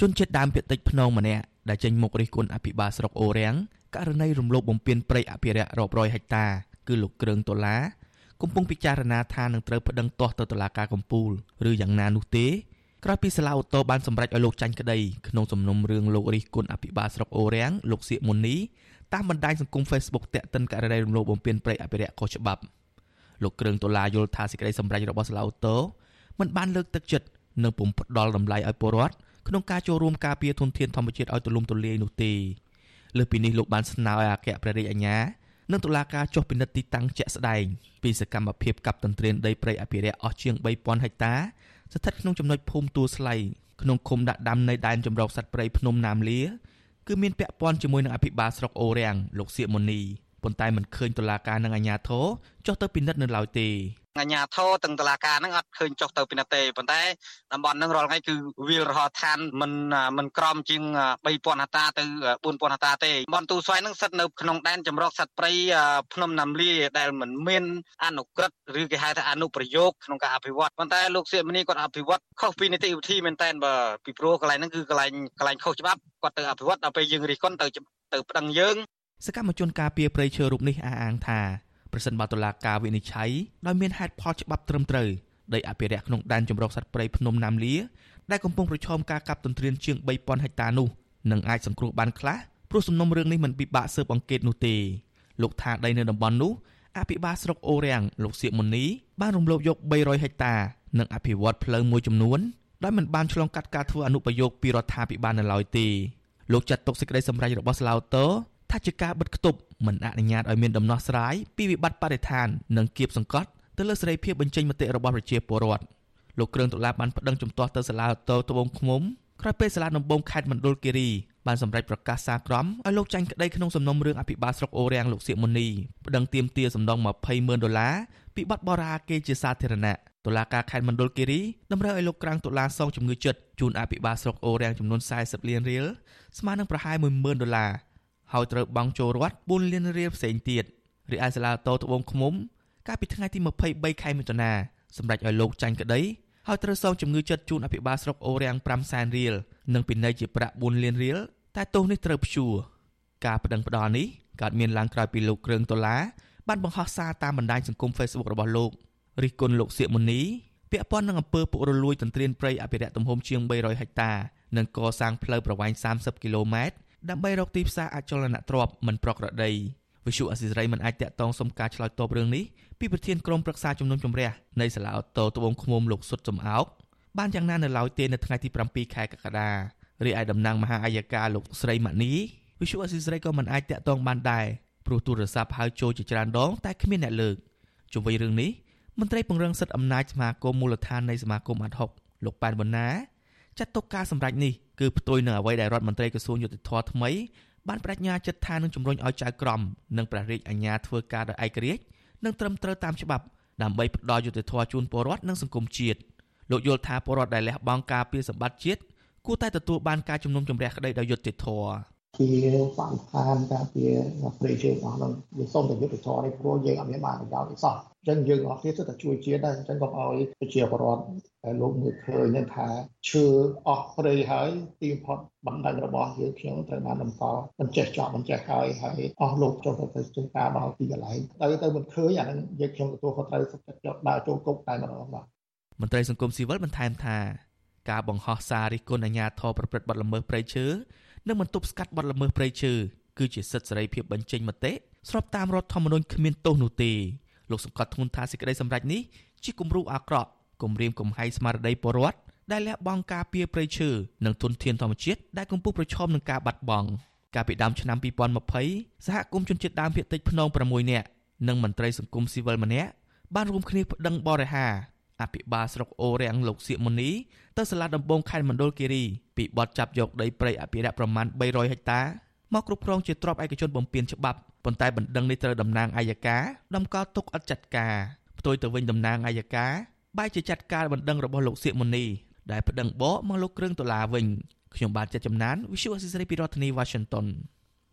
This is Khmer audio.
ជនជាតិដើមភាគតិចភ្នងម្នាក់ដែលចេញមុខរិះគន់អភិបាលស្រុកអូរាំងករណីរំលោភបំពានព្រៃអភិរក្សរាប់រយហិកតាគឺលោកគ្រឿងដុល្លារកំពុងពិចារណាថានឹងត្រូវប្តឹងទាស់ទៅតុលាការកំពូលឬយ៉ាងណានោះទេក្រោយពីសាលាអូតូបានសម្រេចឲ្យលោកចាញ់ក្តីក្នុងសំណុំរឿងលោករិះគន់អភិបាលស្រុកអូរាំងលោកសៀកមុនីតាមបណ្ដាញសង្គម Facebook តាក់ទិនករណីរំលោភបំពានព្រៃអភិរក្សខុសច្បាប់លោកគ្រឿងដុល្លារយល់ថាសេចក្តីសម្រេចរបស់សាលាអូតូមិនបានលើកទឹកចិត្តនិងពុំផ្ដល់តម្លៃឲ្យពលរដ្ឋ ក្នុងការចូលរួមការពារធនធានធម្មជាតិឲ្យទូលំទូលាយនោះទេលើពីនេះលោកបានស្នើឲ្យអគ្គព្រះរាជអាជ្ញានិងតុលាការចុះពិនិត្យទីតាំងជាក់ស្ដែងពីសកម្មភាពកាប់ទន្ទ្រានដីព្រៃអភិរក្សអស់ជាង3000ហិកតាស្ថិតក្នុងចំណុចភូមិទួលស្លៃក្នុងឃុំដាក់ដាំនៃដែនចម្រុកសត្វព្រៃភ្នំណាមលាគឺមានពាក់ព័ន្ធជាមួយនឹងអភិបាលស្រុកអូរាំងលោកសៀកមុនី ប៉ុន្តែមិនឃើញតុលាការនិងអាជ្ញាធរចុះទៅពិនិត្យនៅឡើយទេអាជ្ញាធរទាំងតុលាការហ្នឹងអត់ឃើញចុះទៅពិនិត្យទេប៉ុន្តែតំបន់ហ្នឹងរាល់ថ្ងៃគឺវាលរហឋានមិនមិនក្រំជាង3000ហតាទៅ4000ហតាទេតំបន់ទូស្វ័យហ្នឹងស្ថិតនៅក្នុងដែនចម្រុកសត្វព្រៃភ្នំណាំលាដែលមិនមានអនុក្រឹត្យឬគេហៅថាអនុប្រយោគក្នុងការអភិវឌ្ឍប៉ុន្តែលោកសៀមនីគាត់អភិវឌ្ឍខុសពីនីតិវិធីមែនតើបើពីព្រោះកន្លែងហ្នឹងគឺកន្លែងកន្លែងខុសច្បាប់គាត់ទៅអភិវឌ្ឍដល់ពេលយើងរិះគន់ទៅទៅប្តឹងយើង សកម្មជនការពារព្រៃឈើរូបនេះអះអាងថាប្រសិនបើតុលាការវិនិច្ឆ័យដោយមានហេតុផលច្បាប់ត្រឹមត្រូវដីអភិរក្សក្នុងដែនជម្រកសត្វព្រៃភ្នំណាមលាដែលកំពុងប្រឈមការកាប់ទន្ទ្រានជាង3000ហិកតានោះនឹងអាចសង្គ្រោះបានខ្លះព្រោះសំណុំរឿងនេះមិនពិបាកស៊ើបអង្កេតនោះទេលោកថាដីនៅតំបន់នោះអភិបាលស្រុកអូរាំងលោកសៀកមុនីបានរំលោភយក300ហិកតានិងអភិវឌ្ឍផ្លូវមួយចំនួនដោយមិនបានឆ្លងកាត់ការធ្វើអនុប្រយោគពីរដ្ឋាភិបាលនៅឡើយទេលោកចាត់ទុកសេចក្តីសម្រេចរបស់ស្លាវតូ ថាជាការបិទគប់មិនអនុញ្ញាតឲ្យមានដំណោះស្រាយពីវិបត្តិបរិស្ថាននិងគៀបសង្កត់ទៅលើសេរីភាពបញ្ចេញមតិរបស់ប្រជាពលរដ្ឋលោកគ្រឿងតុលាបានប្តឹងជំទាស់ទៅសាលាតោត្បូងឃ្មុំក្រោយពេលសាលាដំបងខេត្តមណ្ឌលគិរីបានសម្រេចប្រកាសសារក្រមឲ្យលោកចាញ់ក្តីក្នុងសំណុំរឿងអភិបាលស្រុកអូរាំងលោកសៀកមុនីប្តឹងទាមទារសំណង20ម៉ឺនដុល្លារពីបទបរាគេជាសាធារណៈតុលាការខេត្តមណ្ឌលគិរីតម្រូវឲ្យលោកក្រាំងតុលាសងជំងឺចិត្តជូនអភិបាលស្រុកអូរាំងចំនួន40លានរៀលស្មើនឹងប្រហែល10000ដុល្លារ ហើយត្រូវបង់ចូលរដ្ឋ4លានរៀលផ្សេងទៀតរីឯសាលាតោត្បូងឃ្មុំកាលពីថ្ងៃទី23ខែមិថុនាសម្រេចឲ្យលោកចាញ់ក្តីហើយត្រូវសងជំងឺចិត្តជូនអភិបាលស្រុកអូរាំង5សែនរៀលនិងពិន័យជាប្រាក់4លានរៀលតែទោសនេះត្រូវព្យួរការប្តឹងផ្តល់នេះកើតមានឡើងក្រោយពីលោកគ្រឿងដុល្លារបានបង្ហោះសារតាមបណ្ដាញសង្គម Facebook របស់លោករិះគន់លោកសៀកមុនីពាក់ព័ន្ធនឹងអំពើពុករលួយទន្ទ្រានព្រៃអភិរក្សទំហំជាង300ហិកតានិងកសាងផ្លូវប្រវែង30គីឡូម៉ែត្រ ដើម្បីរកទីផ្សារអចលនទ្រព្យមិនប្រក្រតីវិសុអសិរ័យមិនអាចតាក់ទងសុំការឆ្លើយតបរឿងនេះពីប្រធានក្រុមប្រឹក្សាជំនុំជម្រះនៃសាលាអូតូត្បូងឃ្មុំលោកសុតសំអោកបានយ៉ាងណានៅឡើយទេនៅថ្ងៃទី7ខែកក្កដារីឯតំណាងមហាអាយកាលោកស្រីម៉ានីវិសុអសិរ័យក៏មិនអាចតាក់ទងបានដែរព្រោះទូរស័ព្ទហៅចូលជាច្រើនដងតែគ្មានអ្នកលើកជុំវិញរឿងនេះមន្ត្រីពង្រឹងសិទ្ធិអំណាចសមាគមមូលដ្ឋាននៃសមាគមអាត់ហុកលោកប៉ែនវណ្ណា ចាត់ទុកការសម្រេចនេះគឺផ្ទុយនឹងអ្វីដែលរដ្ឋមន្ត្រីក្រសួងយុតិធធថ្មីបានបដិញ្ញាចិត្តថានឹងជំរុញឲ្យចៅក្រមនិងព្រះរាជអាជ្ញាធ្វើការដោយឯករាជ្យនិងត្រឹមត្រូវតាមច្បាប់ដើម្បីផ្ដល់យុត្តិធម៌ជូនពលរដ្ឋនិងសង្គមជាតិលោកយល់ថាពលរដ្ឋដែលលះបង់ការពារសម្បត្តិជាតិគួរតែទទួលបានការជំនុំជម្រះក្តីដោយយុត្តិធម៌ ជាបានខានការពារព្រៃឈើរបស់នោះយើងសូមតែយុត្តិធម៌នេះព្រោះយើងអត់មានបានប្រយោជន៍អីសោះអញ្ចឹងយើងអត់ទៀតទៅជួយជាតិដែរអញ្ចឹងកុំឲ្យប្រជាពលរដ្ឋតែលោកមើលឃើញនឹងថាឈើអស់ព្រៃហើយទីផុតបណ្ដឹងរបស់យើងខ្ញុំត្រូវបានតម្កល់មិនចេះចប់មិនចេះហើយហើយអស់លោកចុះទៅជិះការដល់ទីកន្លែងទៅទៅមិនឃើញអានឹងយើងខ្ញុំទទួលខុសត្រូវសុខចិត្តយកដើរចូលគុកតែម្ដងបាទមន្ត្រីសង្គមស៊ីវិលបន្ថែមថាការបង្ហោះសាររិះគន់អាញាធរប្រព្រឹត្តបទល្មើសព្រៃឈើ និងបន្ទប់ស្កាត់បទល្មើសព្រៃឈើគឺជាសិទ្ធិសេរីភាពបញ្ចេញមតិស្របតាមរដ្ឋធម្មនុញ្ញគ្មានទោសនោះទេលោកសង្កត់ធ្ងន់ថាសេចក្តីសម្រេចនេះជាគំរូអាក្រក់គំរាមកំហែងស្មារតីពលរដ្ឋដែលលះបង់ការពារព្រៃឈើនិងទុនធានធម្មជាតិដែលកំពុងប្រឈមនឹងការបាត់បង់កាលពីដើមឆ្នាំ2020សហគមន៍ជនជាតិដើមភាគតិចភ្នំ6នាក់និងមន្ត្រីសង្គមស៊ីវិលម្នាក់បានរួមគ្នាប្តឹងបរិហា អភិបាលស្រុកអូរាំងលោកសៀកមុនីទៅសាលាដំបងខេត្តមណ្ឌលគិរីពីបទចាប់យកដីព្រៃអភិរក្សប្រមាណ300ហិកតាមកគ្រប់គ្រងជាទ្រព្យឯកជនបំពេញច្បាប់ប៉ុន្តែបណ្ដឹងនេះត្រូវតំណាងអัยការតម្កល់ទុកអត់ចាត់ការផ្ទុយទៅវិញតំណាងអัยការបែរជាចាត់ការបណ្ដឹងរបស់លោកសៀកមុនីដែលប្តឹងបកមកលោកគ្រឿងដុល្លារវិញខ្ញុំបាទចិត្តចំណាន Visual Assisray ពីរដ្ឋធានី Washington